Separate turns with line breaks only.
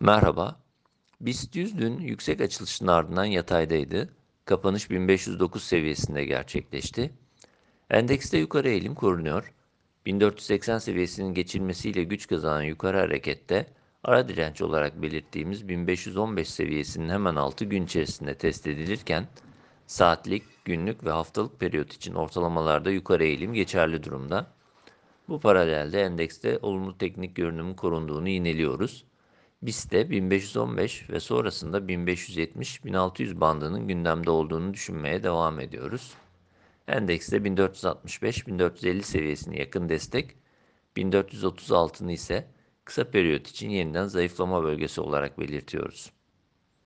Merhaba. BIST 100 dün yüksek açılışın ardından yataydaydı. Kapanış 1509 seviyesinde gerçekleşti. Endekste yukarı eğilim korunuyor. 1480 seviyesinin geçilmesiyle güç kazanan yukarı harekette ara direnç olarak belirttiğimiz 1515 seviyesinin hemen altı gün içerisinde test edilirken saatlik, günlük ve haftalık periyot için ortalamalarda yukarı eğilim geçerli durumda. Bu paralelde endekste olumlu teknik görünümün korunduğunu yineliyoruz. BIST'te 1515 ve sonrasında 1570-1600 bandının gündemde olduğunu düşünmeye devam ediyoruz. Endekste 1465-1450 seviyesine yakın destek, 1436'ını ise kısa periyot için yeniden zayıflama bölgesi olarak belirtiyoruz.